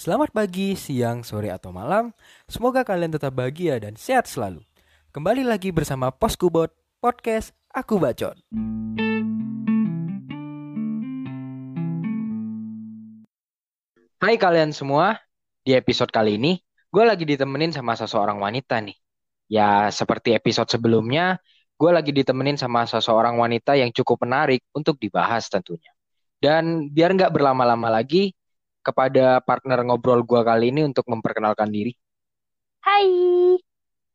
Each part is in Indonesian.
Selamat pagi, siang, sore, atau malam. Semoga kalian tetap bahagia dan sehat selalu. Kembali lagi bersama Poskubot Podcast Aku Bacot. Hai kalian semua, di episode kali ini gue lagi ditemenin sama seseorang wanita nih. Ya seperti episode sebelumnya, gue lagi ditemenin sama seseorang wanita yang cukup menarik untuk dibahas tentunya. Dan biar nggak berlama-lama lagi, kepada partner ngobrol gue kali ini untuk memperkenalkan diri. Hai,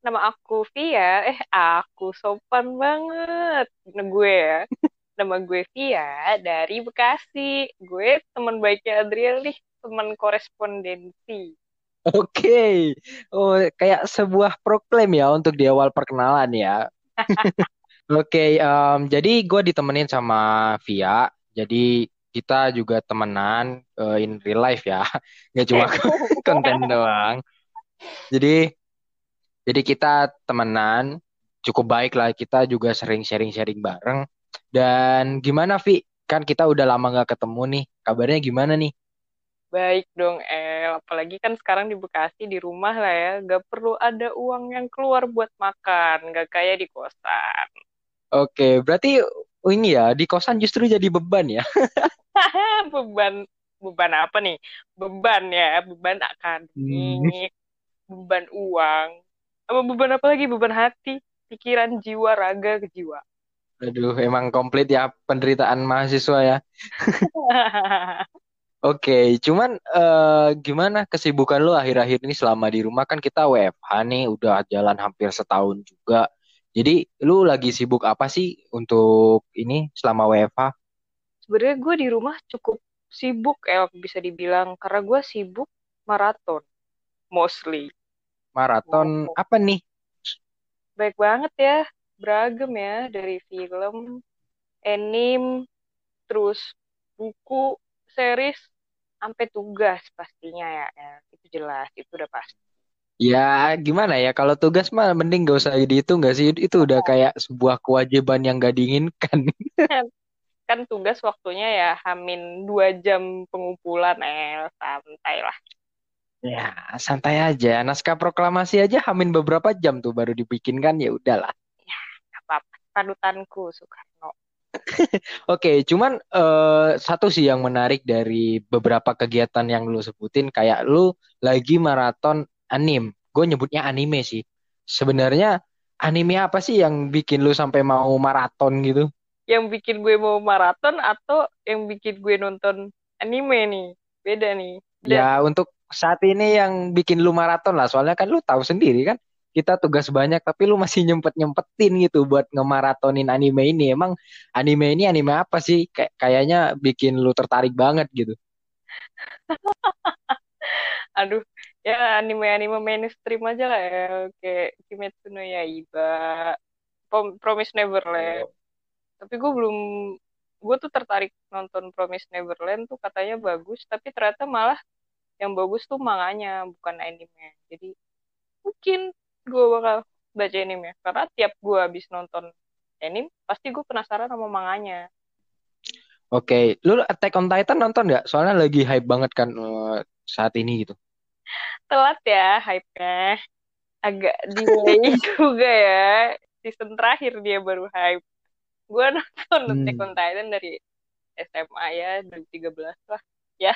nama aku Via. Eh, aku sopan banget. Nah, gue ya. Nama gue Via dari Bekasi. Gue teman baiknya Adriel nih, teman korespondensi. Oke, oh kayak sebuah proklaim ya untuk di awal perkenalan ya. Oke, um, jadi gue ditemenin sama Via. Jadi kita juga temenan uh, in real life ya, nggak cuma konten doang. Jadi, jadi kita temenan cukup baik lah. Kita juga sering sharing-sharing bareng. Dan gimana Vi? Kan kita udah lama nggak ketemu nih. Kabarnya gimana nih? Baik dong El, apalagi kan sekarang di Bekasi di rumah lah ya, gak perlu ada uang yang keluar buat makan, gak kayak di kosan. Oke, berarti oh ini ya di kosan justru jadi beban ya? beban beban apa nih? Beban ya, beban akademik, hmm. beban uang, apa beban apa lagi? Beban hati, pikiran, jiwa, raga, jiwa. Aduh, emang komplit ya penderitaan mahasiswa ya. Oke, cuman uh, gimana kesibukan lu akhir-akhir ini selama di rumah kan kita WFH nih udah jalan hampir setahun juga. Jadi lu lagi sibuk apa sih untuk ini selama WFH? Sebenarnya gue di rumah cukup sibuk ya bisa dibilang. Karena gue sibuk maraton mostly. Maraton apa nih? Baik banget ya, beragam ya dari film, anime, terus buku, series, sampai tugas pastinya ya, ya. Itu jelas itu udah pasti. Ya gimana ya kalau tugas mah mending gak usah dihitung gak sih? Itu udah kayak sebuah kewajiban yang gak diinginkan kan tugas waktunya ya hamin dua jam pengumpulan eh santai lah ya santai aja naskah proklamasi aja hamin beberapa jam tuh baru dibikinkan ya udahlah ya apa-apa panutanku Soekarno Oke, cuman uh, satu sih yang menarik dari beberapa kegiatan yang lu sebutin, kayak lu lagi maraton anim. Gue nyebutnya anime sih. Sebenarnya anime apa sih yang bikin lu sampai mau maraton gitu? Yang bikin gue mau maraton atau yang bikin gue nonton anime nih? Beda nih. Dan... Ya, untuk saat ini yang bikin lu maraton lah, soalnya kan lu tahu sendiri kan kita tugas banyak tapi lu masih nyempet nyempetin gitu buat ngemaratonin anime ini emang anime ini anime apa sih kayak kayaknya bikin lu tertarik banget gitu aduh ya anime anime mainstream aja lah ya kayak Kimetsu no Yaiba Promise Neverland. Tapi gue belum gue tuh tertarik nonton Promise Neverland tuh katanya bagus tapi ternyata malah yang bagus tuh manganya bukan anime jadi mungkin gue bakal baca anime. Karena tiap gue habis nonton anime, pasti gue penasaran sama manganya. Oke, okay. lu Attack on Titan nonton nggak? Soalnya lagi hype banget kan uh, saat ini gitu. Telat ya hype-nya. Agak delay juga ya. Season terakhir dia baru hype. Gue nonton hmm. Attack on Titan dari SMA ya, dari 13 lah. Ya,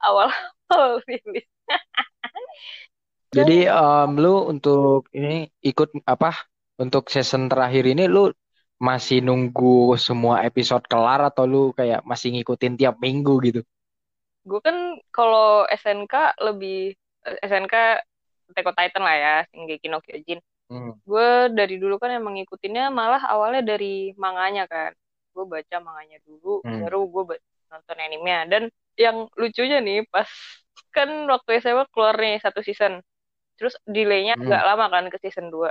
awal-awal rilis. Jadi um, lu untuk ini ikut apa? Untuk season terakhir ini lu masih nunggu semua episode kelar atau lu kayak masih ngikutin tiap minggu gitu? Gue kan kalau SNK lebih eh, SNK Attack on Titan lah ya, Shingeki no Kyojin. Hmm. Gue dari dulu kan emang ngikutinnya malah awalnya dari manganya kan. Gue baca manganya dulu, hmm. baru gue nonton animenya. Dan yang lucunya nih pas kan waktu SMA keluar nih satu season terus delaynya hmm. agak lama kan ke season 2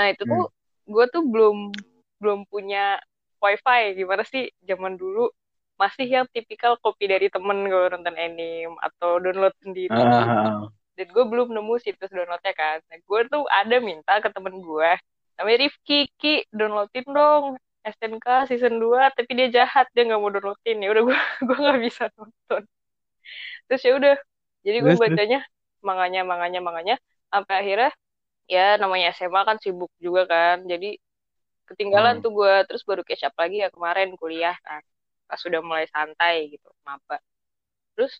nah itu tuh hmm. gue tuh belum belum punya wifi gimana sih zaman dulu masih yang tipikal copy dari temen gue nonton anime atau download sendiri uh. Dan gue belum nemu situs downloadnya kan. Nah, gue tuh ada minta ke temen gue namanya Rifki Ki downloadin dong SNK season 2 tapi dia jahat dia nggak mau downloadin. Ya udah gue gue nggak bisa nonton. Terus ya udah jadi gue bacanya manganya manganya manganya sampai akhirnya ya namanya SMA kan sibuk juga kan jadi ketinggalan hmm. tuh gue. Terus baru catch up lagi ya kemarin kuliah kan. Pas sudah mulai santai gitu kenapa terus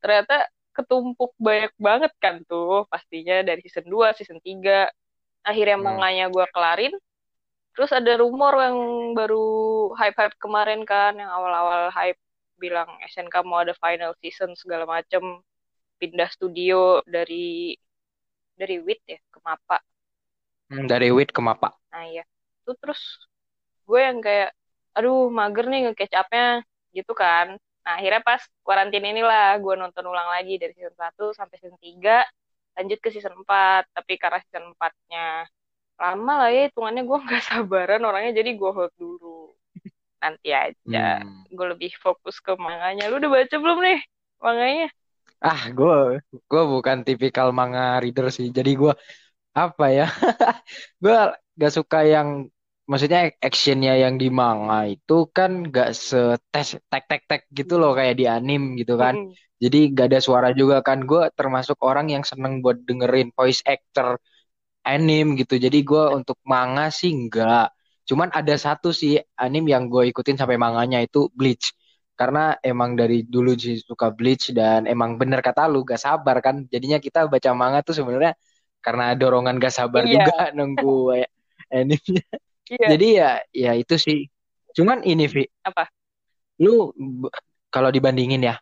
ternyata ketumpuk banyak banget kan tuh pastinya dari season 2, season 3 akhirnya hmm. manganya gue kelarin. Terus ada rumor yang baru hype-hype kemarin kan yang awal-awal hype bilang SNK mau ada final season segala macem. Pindah studio dari dari WIT ya ke MAPA. Hmm, dari WIT ke MAPA. Nah iya. Itu terus gue yang kayak aduh mager nih nge-catch up-nya. Gitu kan Nah, akhirnya pas kuarantin inilah gue nonton ulang lagi dari season 1 sampai season 3, lanjut ke season 4. Tapi karena season 4-nya lama lah ya, hitungannya gue nggak sabaran orangnya, jadi gue hold dulu. Nanti aja. Hmm. Gue lebih fokus ke manganya. Lu udah baca belum nih manganya? Ah, gue gue bukan tipikal manga reader sih. Jadi gue apa ya? gue gak suka yang maksudnya actionnya yang di manga itu kan gak setes tek tek tek gitu loh kayak di anim gitu kan. Mm. jadi gak ada suara juga kan. Gue termasuk orang yang seneng buat dengerin voice actor anim gitu. Jadi gue untuk manga sih enggak cuman ada satu sih anim yang gue ikutin sampai manganya itu Bleach. Karena emang dari dulu sih suka Bleach dan emang bener kata lu gak sabar kan. Jadinya kita baca manga tuh sebenarnya karena dorongan gak sabar yeah. juga nunggu animnya Iya. Jadi ya ya itu sih. Cuman ini Vi. Apa? Lu kalau dibandingin ya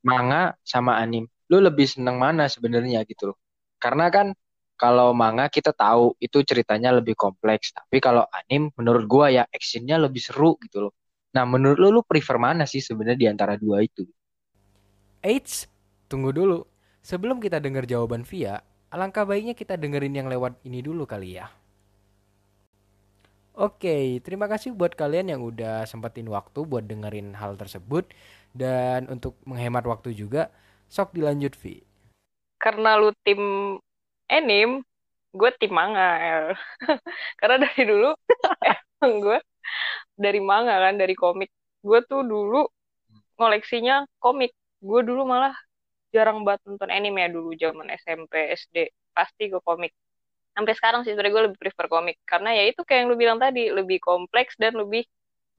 manga sama anim, lu lebih seneng mana sebenarnya gitu loh. Karena kan kalau manga kita tahu itu ceritanya lebih kompleks, tapi kalau anim menurut gua ya actionnya lebih seru gitu loh. Nah, menurut lu lu prefer mana sih sebenarnya di antara dua itu? Eits, tunggu dulu. Sebelum kita dengar jawaban Via, alangkah baiknya kita dengerin yang lewat ini dulu kali ya. Oke, terima kasih buat kalian yang udah sempetin waktu buat dengerin hal tersebut dan untuk menghemat waktu juga, sok dilanjut Vi. Karena lu tim anime, gue tim manga. Karena dari dulu emang gue dari manga kan, dari komik. Gue tuh dulu koleksinya komik. Gue dulu malah jarang banget nonton anime ya dulu zaman SMP, SD. Pasti ke komik sampai sekarang sih sebenarnya gue lebih prefer komik. Karena ya itu kayak yang lu bilang tadi lebih kompleks dan lebih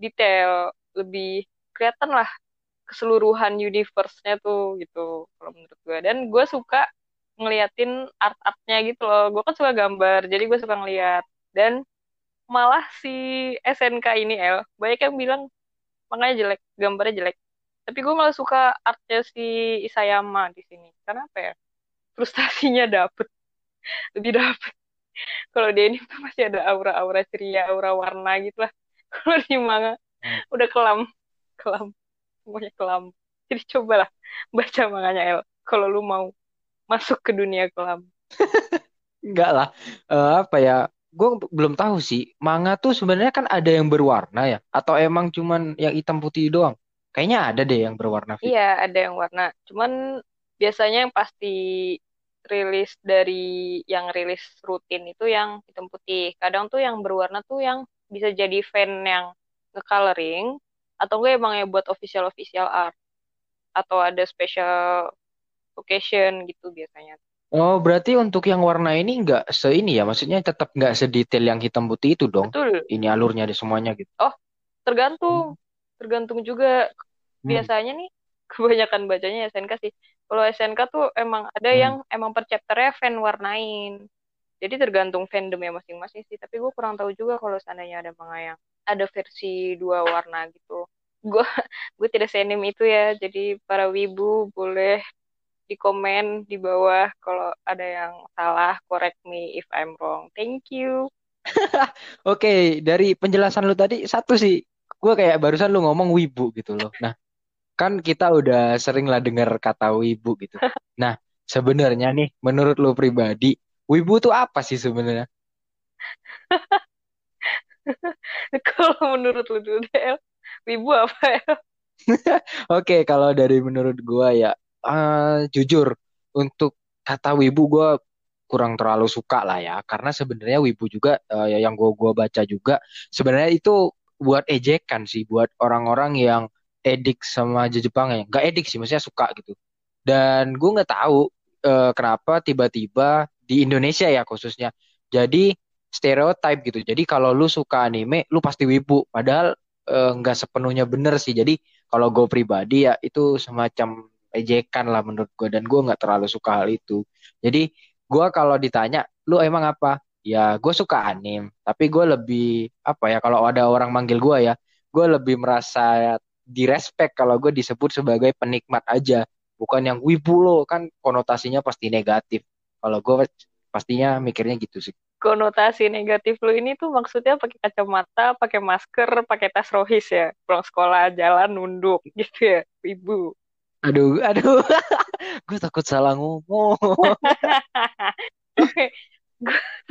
detail lebih kelihatan lah keseluruhan universe-nya tuh gitu kalau menurut gue. Dan gue suka ngeliatin art-artnya gitu loh. Gue kan suka gambar jadi gue suka ngeliat. Dan malah si SNK ini El banyak yang bilang makanya jelek gambarnya jelek. Tapi gue malah suka artnya si Isayama di sini. Karena apa ya? Frustasinya dapet. Lebih dapet kalau di ini masih ada aura-aura ceria, aura warna gitu lah. Kalau di manga hmm. udah kelam, kelam, semuanya kelam. Jadi cobalah baca manganya El. Kalau lu mau masuk ke dunia kelam. Enggak lah, uh, apa ya? Gue belum tahu sih. Manga tuh sebenarnya kan ada yang berwarna ya, atau emang cuman yang hitam putih doang? Kayaknya ada deh yang berwarna. Iya, ada yang warna. Cuman biasanya yang pasti rilis dari yang rilis rutin itu yang hitam putih. Kadang tuh yang berwarna tuh yang bisa jadi fan yang nge-coloring atau enggak emang ya buat official official art atau ada special occasion gitu biasanya. Oh, berarti untuk yang warna ini enggak se ini ya, maksudnya tetap enggak sedetail yang hitam putih itu dong. Betul. Ini alurnya di semuanya gitu. Oh, tergantung. Tergantung juga. Hmm. Biasanya nih kebanyakan bacanya SNK sih kalau SNK tuh emang ada hmm. yang emang per chapternya fan warnain. Jadi tergantung fandomnya masing-masing sih. Tapi gue kurang tahu juga kalau seandainya ada manga yang ada versi dua warna gitu. Gue gue tidak senim itu ya. Jadi para wibu boleh di komen di bawah kalau ada yang salah. Correct me if I'm wrong. Thank you. Oke, okay, dari penjelasan lu tadi satu sih, gue kayak barusan lu ngomong wibu gitu loh. Nah, kan kita udah sering lah dengar kata wibu gitu. Nah, sebenarnya nih, menurut lo pribadi, wibu tuh apa sih sebenarnya? kalau menurut lo dulu deh, wibu apa ya? Oke, kalau dari menurut gua ya, uh, jujur untuk kata wibu gua kurang terlalu suka lah ya, karena sebenarnya wibu juga uh, yang gua gua baca juga sebenarnya itu buat ejekan sih, buat orang-orang yang edik sama Jepang ya. Gak edik sih, maksudnya suka gitu. dan gue nggak tahu uh, kenapa tiba-tiba di Indonesia ya khususnya jadi stereotype gitu. Jadi kalau lu suka anime lu pasti wibu. Padahal eh, nggak uh, sepenuhnya bener sih. Jadi kalau gue pribadi ya itu semacam ejekan lah menurut gue dan gue nggak terlalu suka hal itu. Jadi gue kalau ditanya lu emang apa? Ya gue suka anim tapi gue lebih apa ya kalau ada orang manggil gue ya gue lebih merasa direspek kalau gue disebut sebagai penikmat aja bukan yang wibu lo kan konotasinya pasti negatif. Kalau gue pastinya mikirnya gitu sih. Konotasi negatif lo ini tuh maksudnya pakai kacamata pakai masker pakai tas rohis ya? Pulang sekolah jalan nunduk gitu ya ibu. Aduh aduh. Gue takut salah ngomong.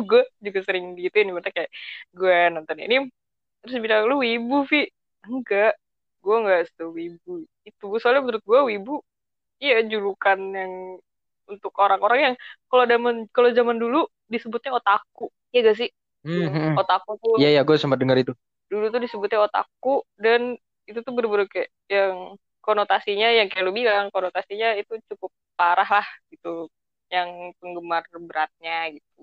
Gue juga sering gitu ini kayak gue nonton ini terus bilang lu wibu Vi. Enggak gue nggak setuju wibu itu. Soalnya menurut gue wibu iya julukan yang untuk orang-orang yang kalau zaman kalau zaman dulu disebutnya otaku. Ya gak sih? Hmm, hmm. otaku tuh iya ya gue sempat dengar itu. dulu tuh disebutnya otaku dan itu tuh bener-bener kayak yang konotasinya yang kayak lu bilang konotasinya itu cukup parah lah gitu. Yang penggemar beratnya gitu.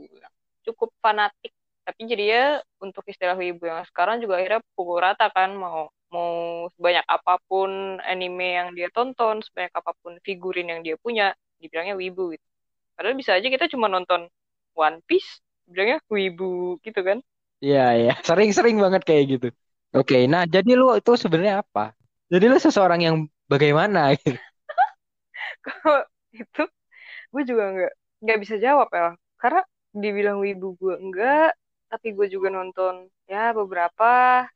Cukup fanatik. Tapi jadi ya untuk istilah wibu yang sekarang juga akhirnya pukul rata kan mau mau sebanyak apa pun anime yang dia tonton sebanyak apa pun figurin yang dia punya dibilangnya wibu gitu. Padahal bisa aja kita cuma nonton One Piece dibilangnya wibu gitu kan. Iya iya. Sering-sering banget kayak gitu. Oke nah jadi lu itu sebenarnya apa? Jadi lu seseorang yang bagaimana? Gitu kalau itu? Gue juga nggak nggak bisa jawab ya karena dibilang wibu gue enggak tapi gue juga nonton ya beberapa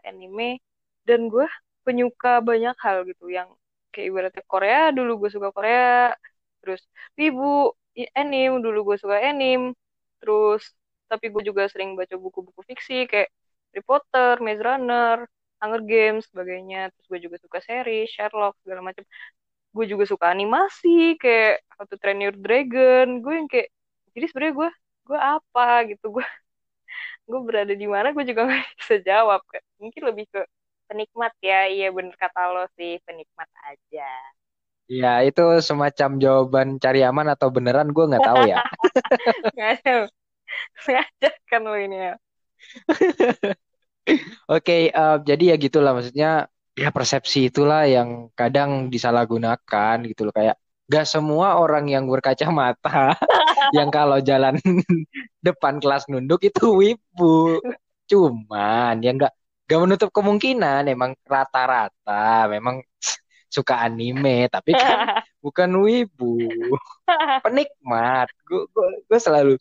anime dan gue penyuka banyak hal gitu yang kayak ibaratnya Korea dulu gue suka Korea terus wibu anime dulu gue suka anime terus tapi gue juga sering baca buku-buku fiksi kayak Harry Potter, Maze Runner, Hunger Games sebagainya. Terus gue juga suka seri Sherlock segala macam gue juga suka animasi kayak How to Train Your Dragon. Gue yang kayak jadi sebenarnya gue gue apa? Gitu. Gue gue berada di mana gue juga nggak bisa jawab kan mungkin lebih ke penikmat ya. Iya bener kata lo sih penikmat aja. Ya itu semacam jawaban cari aman atau beneran gue nggak tahu ya. Nggak Sengaja kan lo ini ya. Oke, okay, uh, jadi ya gitulah maksudnya ya persepsi itulah yang kadang disalahgunakan gitu loh. Kayak gak semua orang yang berkacamata yang kalau jalan depan kelas nunduk itu wibu. Cuman ya gak gak menutup kemungkinan emang rata-rata memang suka anime tapi kan bukan wibu. Penikmat. Gue gue selalu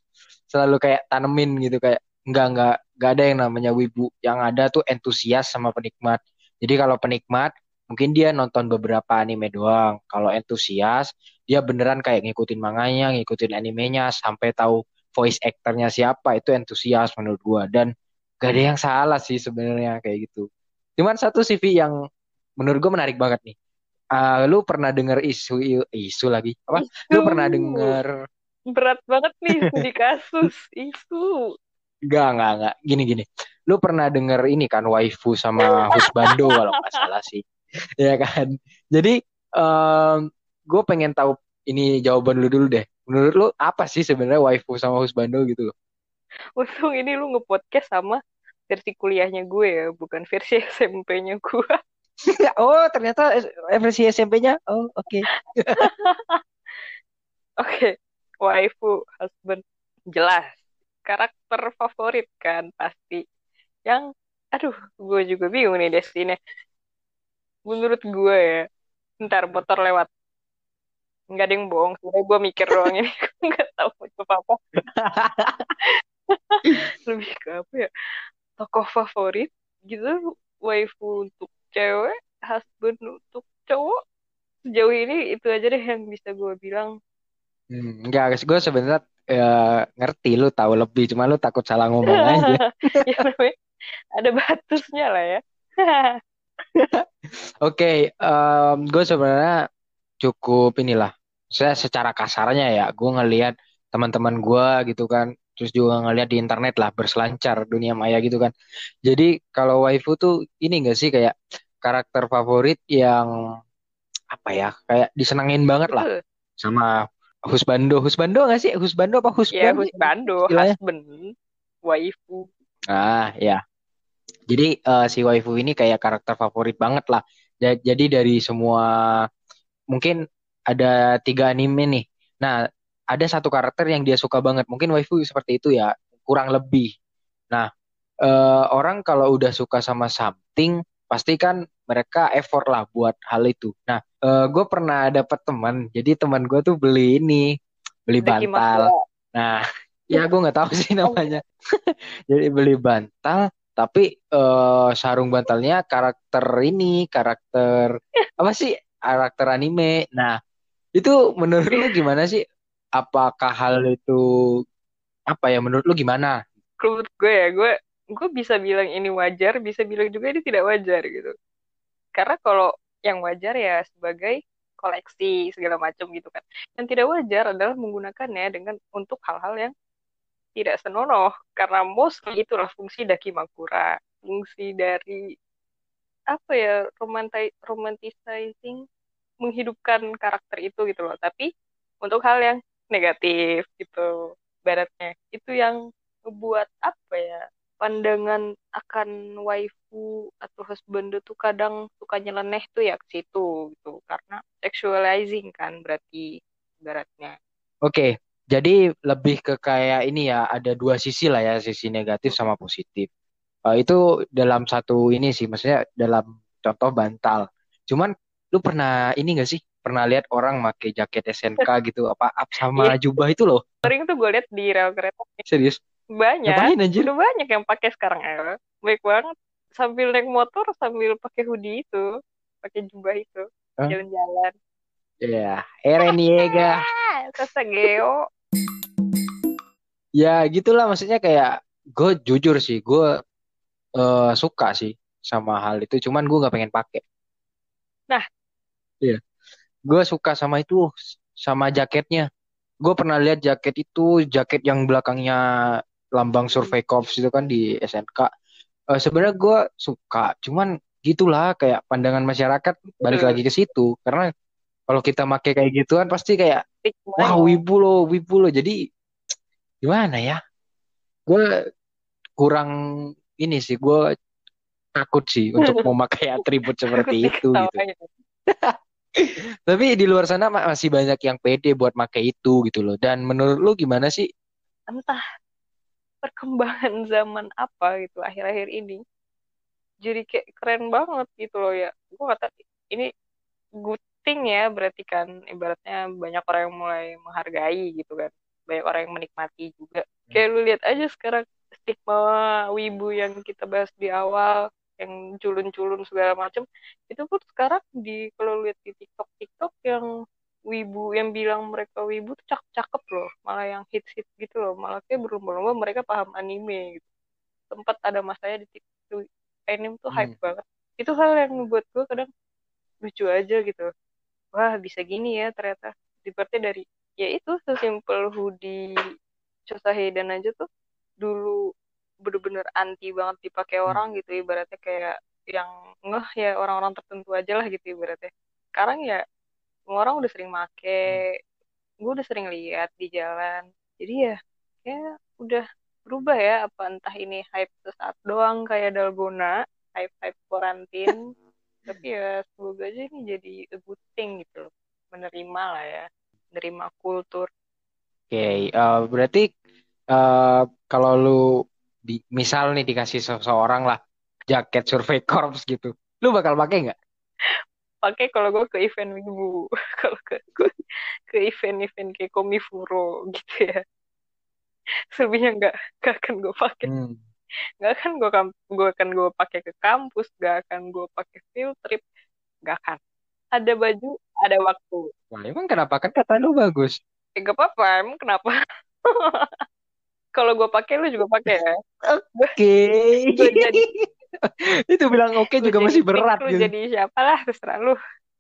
selalu kayak tanemin gitu kayak nggak nggak nggak ada yang namanya wibu. Yang ada tuh entusias sama penikmat. Jadi kalau penikmat mungkin dia nonton beberapa anime doang. Kalau entusias dia beneran kayak ngikutin manganya, ngikutin animenya sampai tahu voice actornya siapa itu entusias menurut gua. Dan gak ada yang salah sih sebenarnya kayak gitu. Cuman satu CV yang menurut gua menarik banget nih. Uh, lu pernah denger isu isu lagi apa? Isu. Lu pernah denger berat banget nih di kasus isu. Enggak, enggak, enggak. Gini gini lu pernah denger ini kan waifu sama husbando kalau nggak salah sih ya kan jadi um, gue pengen tahu ini jawaban lu dulu deh menurut lu apa sih sebenarnya waifu sama husbando gitu loh untung ini lu ngepodcast sama versi kuliahnya gue ya bukan versi SMP-nya gue oh ternyata versi SMP-nya oh oke. Okay. oke okay. waifu husband jelas. Karakter favorit kan pasti. Yang aduh gue juga bingung nih Destiny menurut gue ya ntar motor lewat. Nggak ada yang bohong sebenarnya gue mikir doang ini. Nggak tahu apa apa lebih ke apa ya tokoh favorit gitu waifu untuk cewek husband untuk cowok sejauh ini itu aja deh yang bisa gue bilang hmm, enggak guys gue sebenarnya ya, ngerti lu tahu lebih cuma lu takut salah ngomong aja ya ada batusnya lah ya. Oke, okay, um, gue sebenarnya cukup inilah. Saya secara kasarnya ya, gue ngelihat teman-teman gue gitu kan, terus juga ngelihat di internet lah berselancar dunia maya gitu kan. Jadi kalau waifu tuh ini gak sih kayak karakter favorit yang apa ya, kayak disenangin banget lah. sama husbando. Husbando nggak sih? Husbando apa husband? Ya husbando husband. Waifu. Ah ya. Jadi uh, si waifu ini kayak karakter favorit banget lah. Jadi dari semua mungkin ada tiga anime nih. Nah ada satu karakter yang dia suka banget mungkin waifu seperti itu ya kurang lebih nah uh, orang kalau udah suka sama something pasti kan mereka effort lah buat hal itu. Nah, uh, gue pernah dapet teman, jadi teman gue tuh beli ini, beli bantal. Nah, ya gue nggak tahu sih namanya. jadi beli bantal, tapi uh, sarung bantalnya karakter ini, karakter apa sih? Karakter anime. Nah, itu menurut lu gimana sih? Apakah hal itu apa ya? Menurut lu gimana? Menurut gue ya, gue gue bisa bilang ini wajar, bisa bilang juga ini tidak wajar gitu. Karena kalau yang wajar ya sebagai koleksi segala macam gitu kan. Yang tidak wajar adalah menggunakannya dengan untuk hal-hal yang tidak senonoh karena mostly itulah fungsi dakimakura, fungsi dari apa ya romanti romanticizing menghidupkan karakter itu gitu loh. Tapi untuk hal yang negatif gitu, baratnya itu yang membuat apa ya pandangan akan waifu atau husband tuh kadang suka nyeleneh tuh ya ke situ gitu karena sexualizing kan berarti baratnya. Oke, okay. jadi lebih ke kayak ini ya ada dua sisi lah ya sisi negatif sama positif. Uh, itu dalam satu ini sih maksudnya dalam contoh bantal. Cuman lu pernah ini gak sih pernah lihat orang pakai jaket SNK gitu apa up sama iya. jubah itu loh? Sering tuh gue lihat di rel kereta. Serius? banyak. Ngapain, anjir? udah banyak yang pakai sekarang ya baik banget. Sambil naik motor sambil pakai hoodie itu pakai jubah itu. Jalan-jalan. Ya Eren Yega Sasageo ya gitulah maksudnya kayak gue jujur sih gue uh, suka sih sama hal itu cuman gue nggak pengen pakai. Nah. Iya gue suka sama itu sama jaketnya. Gue pernah lihat jaket itu jaket yang belakangnya lambang survei corps itu kan di SNK uh, eh, sebenarnya gue suka cuman gitulah kayak pandangan masyarakat balik hmm. lagi ke situ. Karena kalau kita make kayak gituan pasti kayak wah wibu lo wibu lo jadi gimana ya? Gue kurang ini sih gue takut sih untuk memakai atribut seperti itu gitu tapi di luar sana masih banyak yang pede buat pakai itu gitu loh. Dan menurut lu gimana sih? Entah perkembangan zaman apa gitu akhir-akhir ini. Jadi kayak keren banget gitu loh ya. Gue kata ini good thing ya berarti kan. Ibaratnya banyak orang yang mulai menghargai gitu kan. Banyak orang yang menikmati juga. Hmm. kayak lu lihat aja sekarang stigma wibu yang kita bahas di awal yang culun-culun segala macam itu pun sekarang di kalau lihat di TikTok TikTok yang wibu yang bilang mereka wibu tuh cakep-cakep loh. Malah yang hits-hits gitu loh. Malah kayak berlomba-lomba mereka paham anime gitu. Sempat ada masanya di TikTok anime tuh hype hmm. banget. Itu hal yang membuat gue kadang lucu aja gitu. Wah bisa gini ya ternyata. Seperti dari ya itu sesimpel hoodie dan aja tuh dulu bener-bener anti banget dipakai hmm. orang gitu ibaratnya kayak yang ngeh ya orang-orang tertentu aja lah gitu ibaratnya sekarang ya semua orang udah sering make hmm. gue udah sering lihat di jalan jadi ya kayak udah berubah ya apa entah ini hype sesaat doang kayak dalgona hype hype karantin tapi ya semoga aja ini jadi a good thing gitu loh menerima lah ya menerima kultur oke okay, uh, eh, berarti uh, kalau lu di, misal nih dikasih seseorang lah jaket survei corps gitu. Lu bakal pakai nggak? Pakai kalau gue ke event wibu. Kalau ke ke event-event kayak komifuro gitu ya. Selebihnya nggak nggak akan gue pakai. Hmm. nggak akan gue gue akan gue pakai ke kampus nggak akan gue pakai field trip nggak akan. Ada baju ada waktu. Wah, emang kenapa? Kan kata lu bagus. Eh, gak apa-apa emang kenapa kalau gue pakai lu juga pakai ya oke okay. jadi itu bilang oke okay juga masih berat lu gitu. jadi siapa lah terserah lu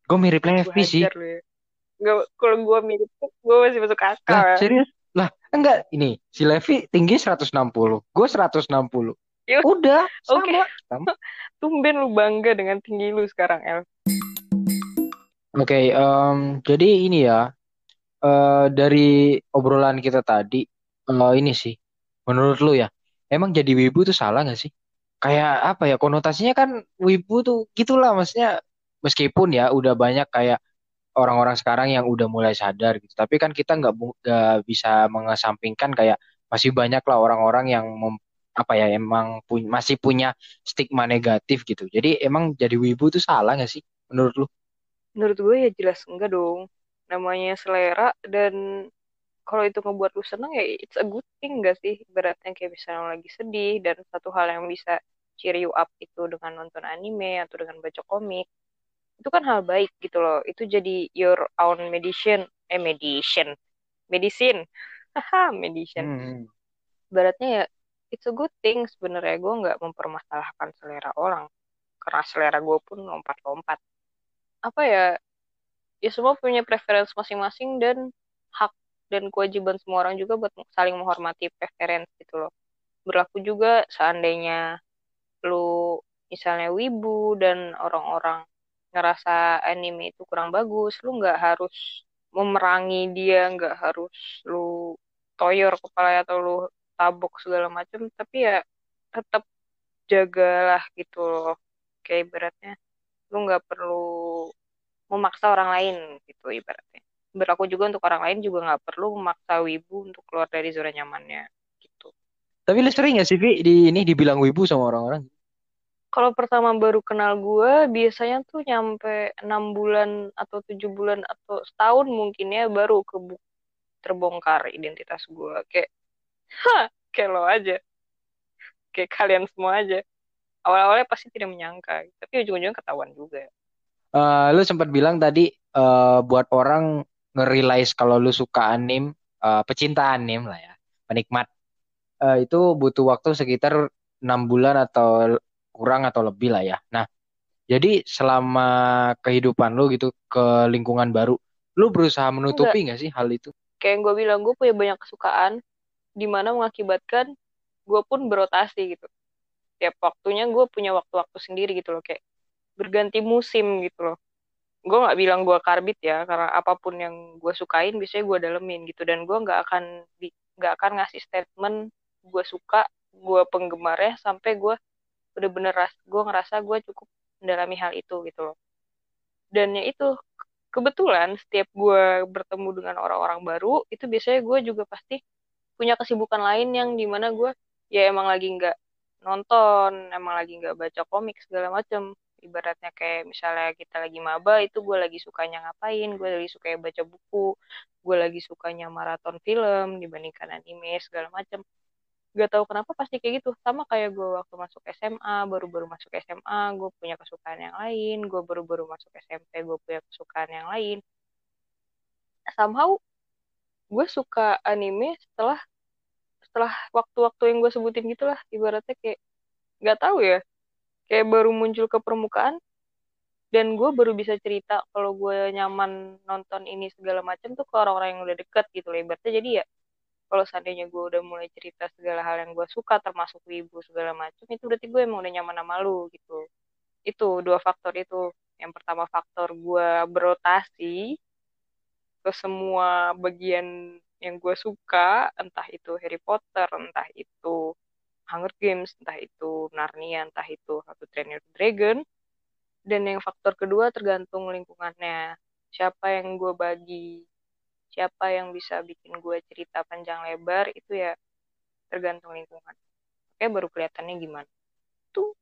gue mirip Levi sih ya. kalau gue mirip gue masih masuk akal lah, serius lah enggak ini si Levi tinggi 160 gue 160 Yuk. udah sama, okay. sama. tumben lu bangga dengan tinggi lu sekarang El Oke, okay, um, jadi ini ya, uh, dari obrolan kita tadi uh, ini sih menurut lu ya emang jadi wibu tuh salah gak sih? Kayak apa ya konotasinya kan wibu tuh gitulah maksudnya meskipun ya udah banyak kayak orang-orang sekarang yang udah mulai sadar gitu tapi kan kita nggak nggak bisa mengesampingkan kayak masih banyak lah orang-orang yang mem, apa ya emang pu masih punya stigma negatif gitu. Jadi emang jadi wibu tuh salah gak sih menurut lu? Menurut gue ya jelas enggak dong. Namanya selera dan kalau itu ngebuat lu seneng ya it's a good thing gak sih? Beratnya kayak misalnya lagi sedih dan satu hal yang bisa cheer you up itu dengan nonton anime atau dengan baca komik itu kan hal baik gitu loh. Itu jadi your own medicine. Eh medicine. Medicine. Haha medicine. Hmm. beratnya ya it's a good thing sebenarnya. Gue nggak mempermasalahkan selera orang. Karena selera gue pun lompat-lompat. Apa ya? Ya semua punya preferensi masing-masing dan hak dan kewajiban semua orang juga buat saling menghormati preferensi gitu loh. Berlaku juga seandainya lu misalnya wibu dan orang-orang ngerasa anime itu kurang bagus lu nggak harus memerangi dia nggak harus lu toyor kepala atau lu tabok segala macam tapi ya tetap jagalah gitu loh. Kayak beratnya lu nggak perlu memaksa orang lain gitu ibaratnya berlaku juga untuk orang lain juga nggak perlu memaksa wibu untuk keluar dari zona nyamannya gitu. Tapi lu sering gak sih Vi di ini dibilang wibu sama orang-orang? Kalau pertama baru kenal gue biasanya tuh nyampe enam bulan atau tujuh bulan atau setahun mungkin ya baru ke terbongkar identitas gue kayak ha kayak lo aja. Kayak kalian semua aja. Awal-awalnya pasti tidak menyangka tapi ujung-ujungnya ketahuan juga. Uh, lu sempat bilang tadi uh, buat orang nge kalau lu suka anim uh, pecinta anim lah ya penikmat uh, itu butuh waktu sekitar enam bulan atau kurang atau lebih lah ya. Nah, jadi selama kehidupan lu gitu ke lingkungan baru, lu berusaha menutupi nggak sih hal itu? Kayak yang gue bilang, gue punya banyak kesukaan, di mana mengakibatkan gue pun berotasi gitu. Tiap waktunya gue punya waktu-waktu sendiri gitu loh, kayak berganti musim gitu loh. Gue nggak bilang gue karbit ya, karena apa pun yang gue sukain biasanya gue dalemin gitu. Dan gue nggak akan nggak akan ngasih statement gue suka, gue penggemarnya sampai gue bener-bener ras gue ngerasa gue cukup mendalami hal itu gitu loh dan ya itu kebetulan setiap gue bertemu dengan orang-orang baru itu biasanya gue juga pasti punya kesibukan lain yang di mana gue ya emang lagi nggak nonton emang lagi nggak baca komik segala macem ibaratnya kayak misalnya kita lagi maba itu gue lagi sukanya ngapain? Gue lagi suka baca buku gue lagi sukanya maraton film dibandingkan anime segala macem. Gak tahu kenapa pasti kayak gitu. Sama kayak gue waktu masuk SMA baru-baru masuk SMA gue punya kesukaan yang lain. Gue baru-baru masuk SMP gue punya kesukaan yang lain. Somehow gue suka anime setelah setelah waktu-waktu yang gue sebutin gitulah. Ibaratnya kayak gak tahu ya kayak baru muncul ke permukaan dan gue baru bisa cerita kalau gue nyaman nonton ini segala macam tuh ke orang-orang yang udah deket gitu ibaratnya. Jadi ya kalau seandainya gue udah mulai cerita segala hal yang gue suka termasuk wibu segala macam itu berarti gue emang udah nyaman sama lu gitu. Itu dua faktor itu. Yang pertama faktor gue berotasi ke semua bagian yang gue suka entah itu Harry Potter entah itu Hunger Games entah itu Narnia entah itu How to Dragon dan yang faktor kedua tergantung lingkungannya. Siapa yang gue bagi siapa yang bisa bikin gue cerita panjang lebar itu ya tergantung lingkungan. Oke baru kelihatannya gimana. Tuh.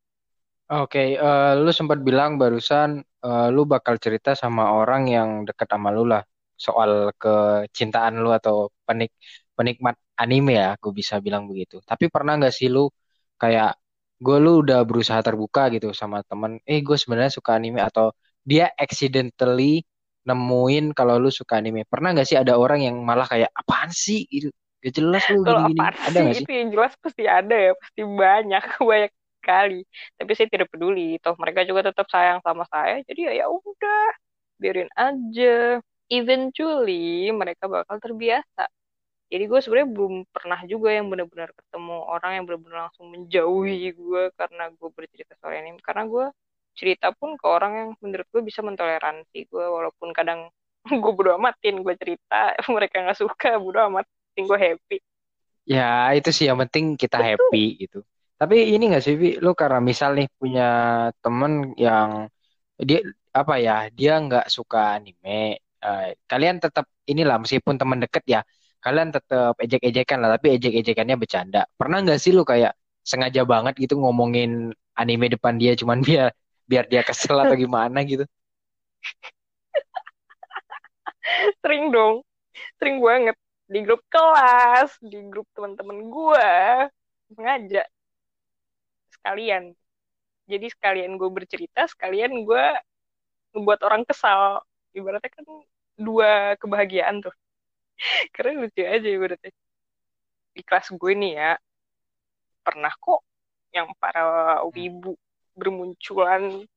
Oke okay, uh, eh, lu sempat bilang barusan uh, lu bakal cerita sama orang yang deket sama lu lah. Soal kecintaan lu atau penik penikmat anime ya gue bisa bilang begitu tapi pernah nggak sih lu kayak gue lu udah berusaha terbuka gitu sama temen eh gue sebenarnya suka anime atau dia accidentally nemuin kalau lu suka anime. Pernah gak sih ada orang yang malah kayak apaan sih gitu? Gak jelas lu gini, gini. Ada gak sih? Itu yang jelas pasti ada ya, pasti banyak, banyak kali. Tapi saya tidak peduli, toh mereka juga tetap sayang sama saya. Jadi ya ya udah, biarin aja. Eventually mereka bakal terbiasa. Jadi gue sebenarnya belum pernah juga yang benar-benar ketemu orang yang benar-benar langsung menjauhi gue karena gue bercerita soal anime. Karena gue cerita pun ke orang yang menurut gue bisa mentoleransi gue walaupun kadang gue bodo amatin gue cerita mereka nggak suka bodo amat penting gue happy. Ya itu sih yang penting kita happy gitu. Tapi ini gak sih Vi? Lu karena misal nih punya temen yang dia apa ya dia nggak suka anime uh, kalian tetap inilah meskipun teman deket ya kalian tetap ejek-ejekan lah tapi ejek-ejekannya bercanda. Pernah nggak sih lu kayak sengaja banget gitu ngomongin anime depan dia cuman biar biar dia kesel atau gimana gitu? Sering dong. Sering banget. Di grup kelas di grup teman-teman gue sengaja. Sekalian. Jadi sekalian gue bercerita sekalian gue membuat orang kesal. Ibaratnya kan dua kebahagiaan tuh karena lucu aja ibaratnya di kelas gue nih ya pernah kok yang para wibu bermunculan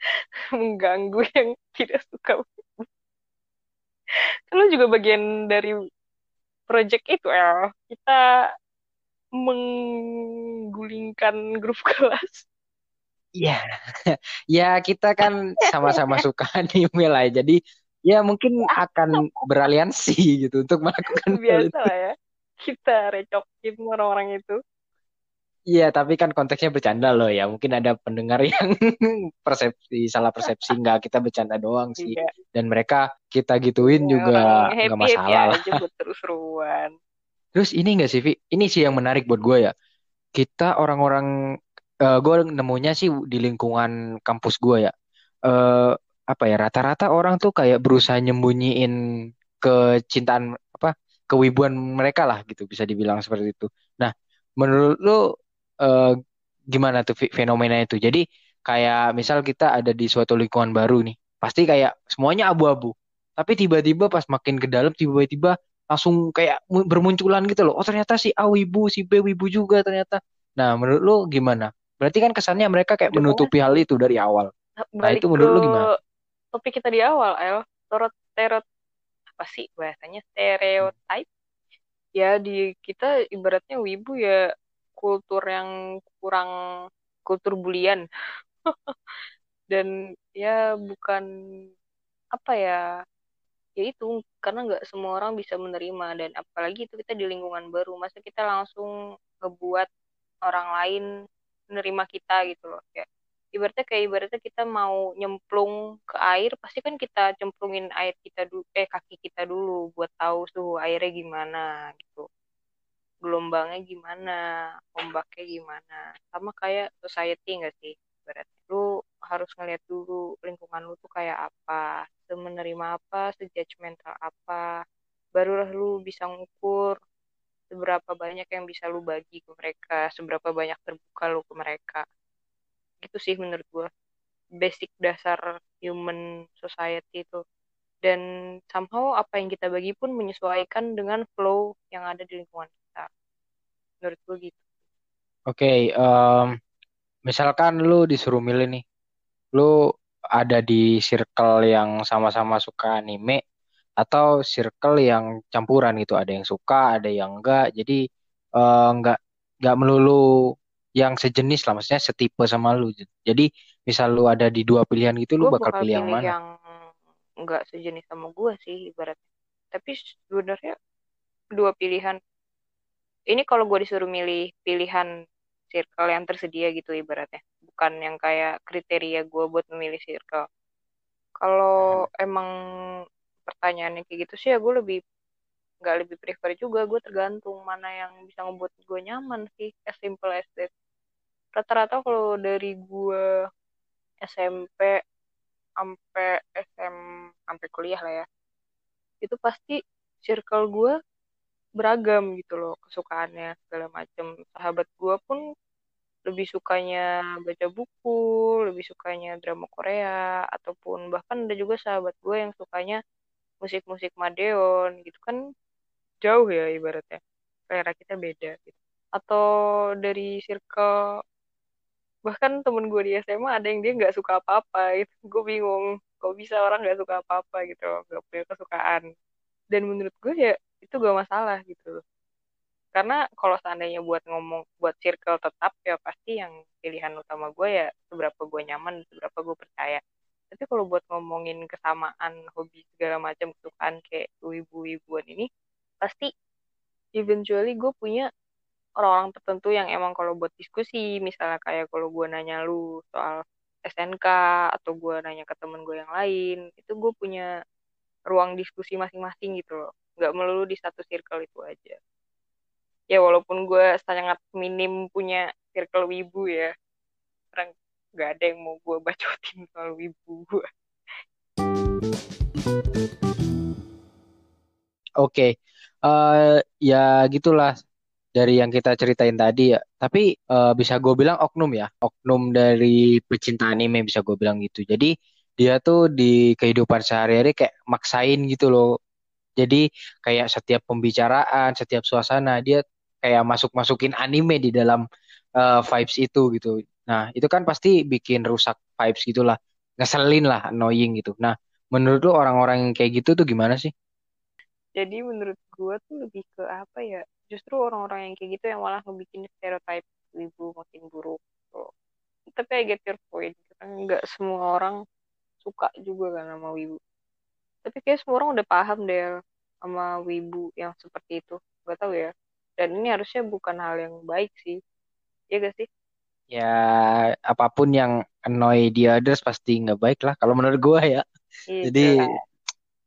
mengganggu yang tidak suka kan juga bagian dari project itu ya kita menggulingkan grup kelas. Iya, ya kita kan sama-sama suka anime lah, jadi ya mungkin akan beraliansi gitu untuk melakukan biasa lah ya kita recokin orang-orang itu Iya, tapi kan konteksnya bercanda loh ya. Mungkin ada pendengar yang persepsi salah persepsi nggak kita bercanda doang sih. Iya. Dan mereka kita gituin ya, juga nggak masalah lah. terus-terusan. Terus ini nggak sih, Vi? Ini sih yang menarik buat gue ya. Kita orang-orang, uh, eh, gue nemunya sih di lingkungan kampus gue ya. Uh, apa ya? Rata-rata orang tuh kayak berusaha nyembunyiin kecintaan apa kewibuan mereka lah gitu bisa dibilang seperti itu. Nah, menurut lu uh, gimana tuh fenomena itu. Jadi kayak misal kita ada di suatu lingkungan baru nih, pasti kayak semuanya abu-abu. Tapi tiba-tiba pas makin ke dalam tiba-tiba langsung kayak bermunculan gitu loh. Oh ternyata si A wibu, si B wibu juga ternyata. Nah menurut lu gimana? Berarti kan kesannya mereka kayak menutupi hal itu dari awal. Nah itu menurut lu gimana? Topik kita di awal, El. Terot apa sih bahasanya stereotype? Ya di kita ibaratnya wibu ya kultur yang kurang kultur bulian dan ya bukan apa ya ya itu karena nggak semua orang bisa menerima dan apalagi itu kita di lingkungan baru masa kita langsung ngebuat orang lain menerima kita gitu loh ya ibaratnya kayak ibaratnya kita mau nyemplung ke air pasti kan kita cemplungin air kita dulu eh kaki kita dulu buat tahu suhu airnya gimana gitu gelombangnya gimana, ombaknya gimana. Sama kayak society nggak sih? Berarti lu harus ngeliat dulu lingkungan lu tuh kayak apa, semenerima apa, sejudgmental apa. Barulah lu bisa ngukur seberapa banyak yang bisa lu bagi ke mereka, seberapa banyak terbuka lu ke mereka. Gitu sih menurut gua. Basic dasar human society itu. Dan somehow apa yang kita bagi pun menyesuaikan dengan flow yang ada di lingkungan menurut gue gitu. Oke okay, um, misalkan lu disuruh milih nih. Lu ada di circle yang sama-sama suka anime atau circle yang campuran gitu. Ada yang suka ada yang enggak. Jadi uh, enggak enggak melulu yang sejenis lah maksudnya setipe sama lu. Jadi misal lu ada di dua pilihan gitu lu bakal, bakal pilih yang mana? yang enggak sejenis sama gue sih ibaratnya. Tapi sebenarnya dua pilihan ini kalau gue disuruh milih pilihan circle yang tersedia gitu ibaratnya. Bukan yang kayak kriteria gue buat memilih circle. Kalau hmm. emang pertanyaannya kayak gitu sih ya gue lebih nggak lebih prefer juga gue tergantung mana yang bisa ngebuat gue nyaman sih as simple as that. Rata-rata kalau dari gue SMP sampai SM sampai kuliah lah ya itu pasti circle gue beragam gitu loh kesukaannya segala macam sahabat gue pun lebih sukanya baca buku lebih sukanya drama Korea ataupun bahkan ada juga sahabat gue yang sukanya musik-musik Madeon gitu kan jauh ya ibaratnya. Selera kita beda gitu. Atau dari circle bahkan temen gue di SMA ada yang dia nggak suka apa-apa gitu. Gue bingung kok bisa orang nggak suka apa-apa gitu nggak punya kesukaan. Dan menurut gue ya itu gak masalah gitu karena kalau seandainya buat ngomong buat circle tetap ya pasti yang pilihan utama gue ya seberapa gue nyaman seberapa gue percaya. Tapi kalau buat ngomongin kesamaan hobi segala macam kesukaan kayak wibu-wibuan ini pasti eventually gue punya orang-orang tertentu yang emang kalau buat diskusi misalnya kayak kalau gue nanya lu soal SNK atau gue nanya ke temen gue yang lain itu gue punya ruang diskusi masing-masing gitu loh. Nggak melulu di satu circle itu aja. Ya walaupun gue sangat minim punya circle wibu ya. Orang nggak ada yang mau gue bacotin soal wibu. Gue oke okay. Uh, ya gitulah dari yang kita ceritain tadi ya tapi uh, bisa gue bilang oknum ya oknum dari pecinta anime bisa gue bilang gitu jadi dia tuh di kehidupan sehari-hari kayak maksain gitu loh jadi kayak setiap pembicaraan setiap suasana dia kayak masuk-masukin anime di dalam uh, vibes itu gitu. Nah, itu kan pasti bikin rusak vibes gitulah. Ngeselin lah, annoying gitu. Nah, menurut lu orang-orang yang kayak gitu tuh gimana sih? Jadi menurut gua tuh lebih ke apa ya? Justru orang-orang yang kayak gitu yang malah ngebikin stereotype ibu makin buruk. Tuh. Tapi I get your point. Enggak semua orang suka juga kan sama wibu. Tapi kayak semua orang udah paham deh sama wibu yang seperti itu. Gak tau ya dan ini harusnya bukan hal yang baik sih ya gak sih ya apa pun yang annoy the others pasti nggak baik lah kalau menurut gue ya iya, jadi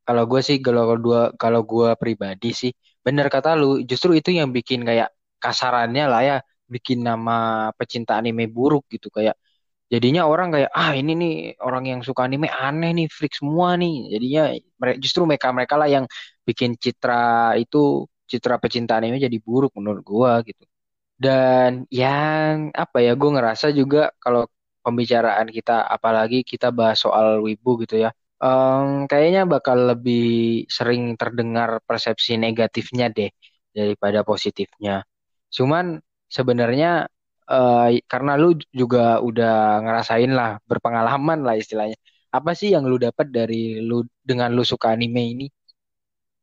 kalau gue sih kalau dua kalau gue pribadi sih bener kata lu justru itu yang bikin kayak kasarannya lah ya bikin nama pecinta anime buruk gitu kayak jadinya orang kayak ah ini nih orang yang suka anime aneh nih freak semua nih jadinya justru mereka mereka lah yang bikin citra itu citra pecinta anime jadi buruk menurut gua gitu. Dan yang apa ya gue ngerasa juga kalau pembicaraan kita apalagi kita bahas soal wibu gitu ya. Um, kayaknya bakal lebih sering terdengar persepsi negatifnya deh daripada positifnya. Cuman sebenarnya uh, karena lu juga udah ngerasain lah berpengalaman lah istilahnya. Apa sih yang lu dapat dari lu dengan lu suka anime ini?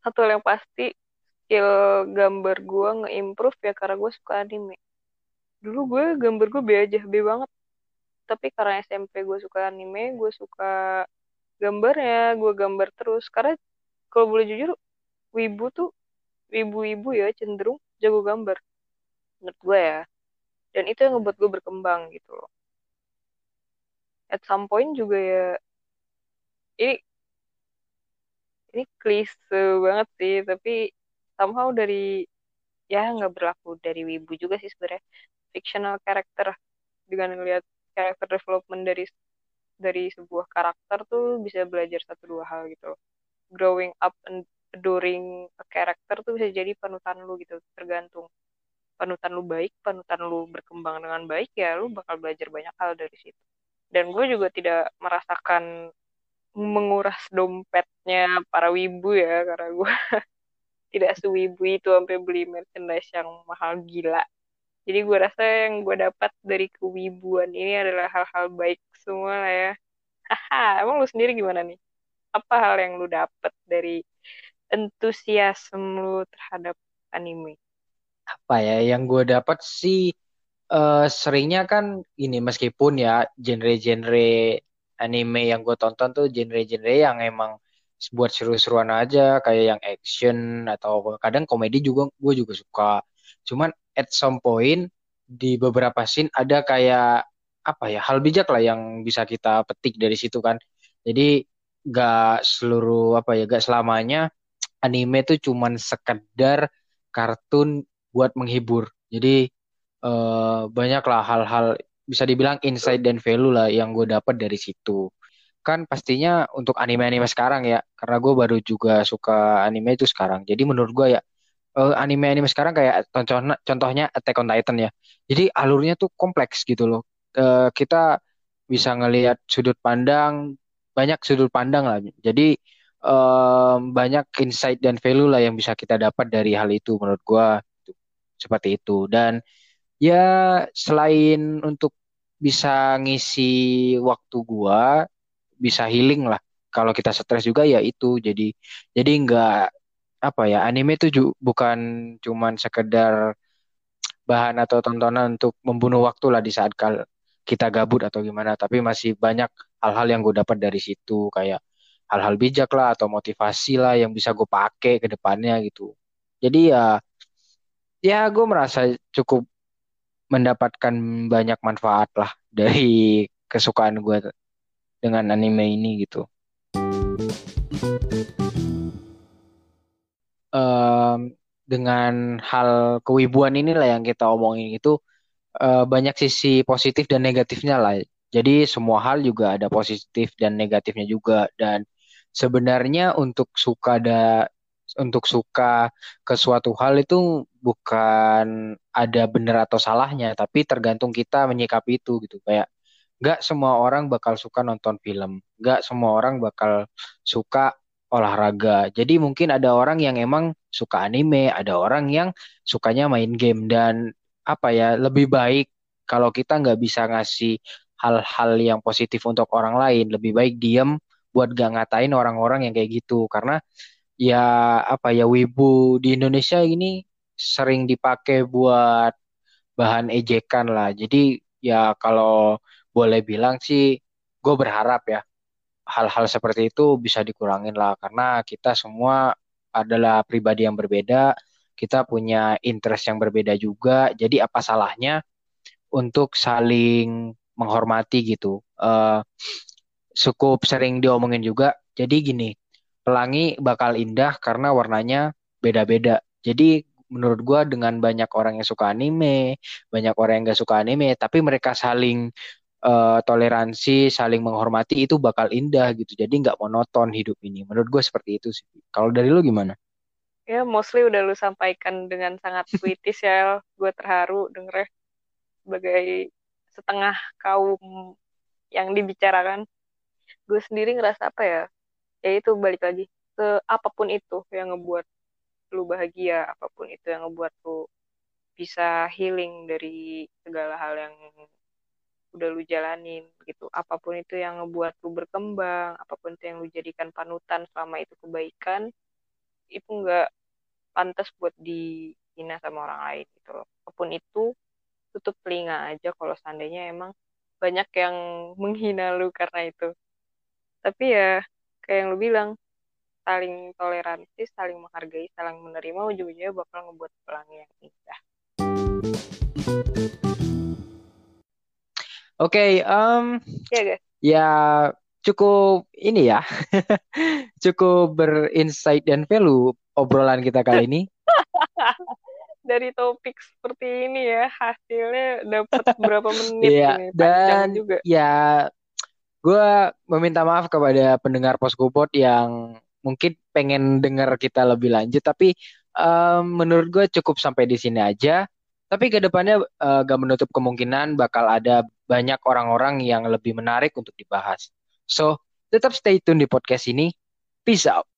Satu yang pasti skill gambar gue nge-improve ya karena gue suka anime dulu gue gambar gue B aja B banget tapi karena SMP gue suka anime gue suka gambarnya gue gambar terus. Karena kalau boleh jujur wibu tuh wibu-wibu ya cenderung jago gambar. Menurut gue ya. Dan itu yang ngebuat gue berkembang gitu loh. At some point juga ya ini ini klise banget sih. Tapi somehow dari ya nggak berlaku dari wibu juga sih sebenarnya. Fictional character. Dengan melihat character development dari dari sebuah karakter tuh bisa belajar satu dua hal gitu. Growing up and adoring a character tuh bisa jadi panutan lu gitu tergantung. Panutan lu baik panutan lu berkembang dengan baik ya lu bakal belajar banyak hal dari situ. Dan gue juga tidak merasakan menguras dompetnya para wibu ya karena gue tidak sewibu itu sampai beli merchandise yang mahal gila. Jadi gue rasa yang gue dapat dari kewibuan ini adalah hal-hal baik semua lah ya. Haha, emang lu sendiri gimana nih? Apa hal yang lu dapat dari entusiasme lu terhadap anime? Apa ya yang gue dapat sih uh, seringnya kan ini meskipun ya genre-genre anime yang gue tonton tuh genre-genre yang emang buat seru-seruan aja kayak yang action atau kadang komedi juga gue juga suka cuman at some point di beberapa scene ada kayak apa ya hal bijak lah yang bisa kita petik dari situ kan. Jadi gak seluruh apa ya gak selamanya anime tuh cuman sekedar kartun buat menghibur. Jadi eh, banyak lah hal-hal bisa dibilang insight dan value lah yang gue dapat dari situ. Kan pastinya untuk anime-anime sekarang ya karena gue baru juga suka anime itu sekarang. Jadi menurut gue ya uh, anime-anime sekarang kayak contohnya contohnya Attack on Titan ya. Jadi alurnya tuh kompleks gitu loh. Uh, kita bisa ngelihat sudut pandang banyak sudut pandang lah. Jadi um, banyak insight dan value lah yang bisa kita dapat dari hal itu menurut gue seperti itu. Dan ya selain untuk bisa ngisi waktu gua bisa healing lah. Kalau kita stres juga ya itu. Jadi jadi nggak apa ya anime itu ju bukan cuman sekedar bahan atau tontonan untuk membunuh waktu lah di saat kal kita gabut atau gimana tapi masih banyak hal-hal yang gue dapat dari situ kayak hal-hal bijak lah atau motivasi lah yang bisa gue pakai ke depannya gitu. Jadi ya ya gue merasa cukup mendapatkan banyak manfaat lah dari kesukaan gue dengan anime ini gitu. Um, dengan hal kewibuan inilah yang kita omongin itu uh, banyak sisi positif dan negatifnya lah. Jadi semua hal juga ada positif dan negatifnya juga dan sebenarnya untuk suka ada untuk suka ke suatu hal itu bukan ada benar atau salahnya, tapi tergantung kita menyikapi itu gitu. Kayak nggak semua orang bakal suka nonton film, nggak semua orang bakal suka olahraga. Jadi mungkin ada orang yang emang suka anime, ada orang yang sukanya main game dan apa ya lebih baik kalau kita nggak bisa ngasih hal-hal yang positif untuk orang lain, lebih baik diem buat gak ngatain orang-orang yang kayak gitu karena ya apa ya wibu di Indonesia ini sering dipakai buat bahan ejekan lah. Jadi ya kalau boleh bilang sih gue berharap ya hal-hal seperti itu bisa dikurangin lah karena kita semua adalah pribadi yang berbeda, kita punya interest yang berbeda juga. Jadi apa salahnya untuk saling menghormati gitu. Uh, sering diomongin juga. Jadi gini, pelangi bakal indah karena warnanya beda-beda. Jadi menurut gue dengan banyak orang yang suka anime, banyak orang yang gak suka anime, tapi mereka saling uh, toleransi, saling menghormati itu bakal indah gitu. Jadi nggak monoton hidup ini. Menurut gue seperti itu sih. Kalau dari lu gimana? Ya, mostly udah lu sampaikan dengan sangat puitis ya. Gue terharu dengernya sebagai setengah kaum yang dibicarakan gue sendiri ngerasa apa ya ya itu balik lagi ke apa pun itu yang ngebuat lu bahagia apa pun itu yang ngebuat lu bisa healing dari segala hal yang udah lu jalanin gitu. Apa pun itu yang ngebuat lu berkembang apa pun itu yang lu jadikan panutan selama itu kebaikan itu nggak pantas buat dihina sama orang lain gitu loh. Apa pun itu tutup telinga aja kalau seandainya emang banyak yang menghina lu karena itu. Tapi ya kayak yang lu bilang saling toleransi saling menghargai saling menerima ujung-ujungnya bakal ngebuat pelangi yang indah Oke, okay, um, ya guys. Ya cukup ini ya, cukup berinsight dan value obrolan kita kali ini. Dari topik seperti ini ya, hasilnya dapat berapa menit yeah, ini, dan juga. Ya, gue meminta maaf kepada pendengar Poskopot yang mungkin pengen dengar kita lebih lanjut tapi um, menurut gue cukup sampai di sini aja tapi ke depannya uh, gak menutup kemungkinan bakal ada banyak orang-orang yang lebih menarik untuk dibahas. So tetap stay tune di podcast ini. Peace out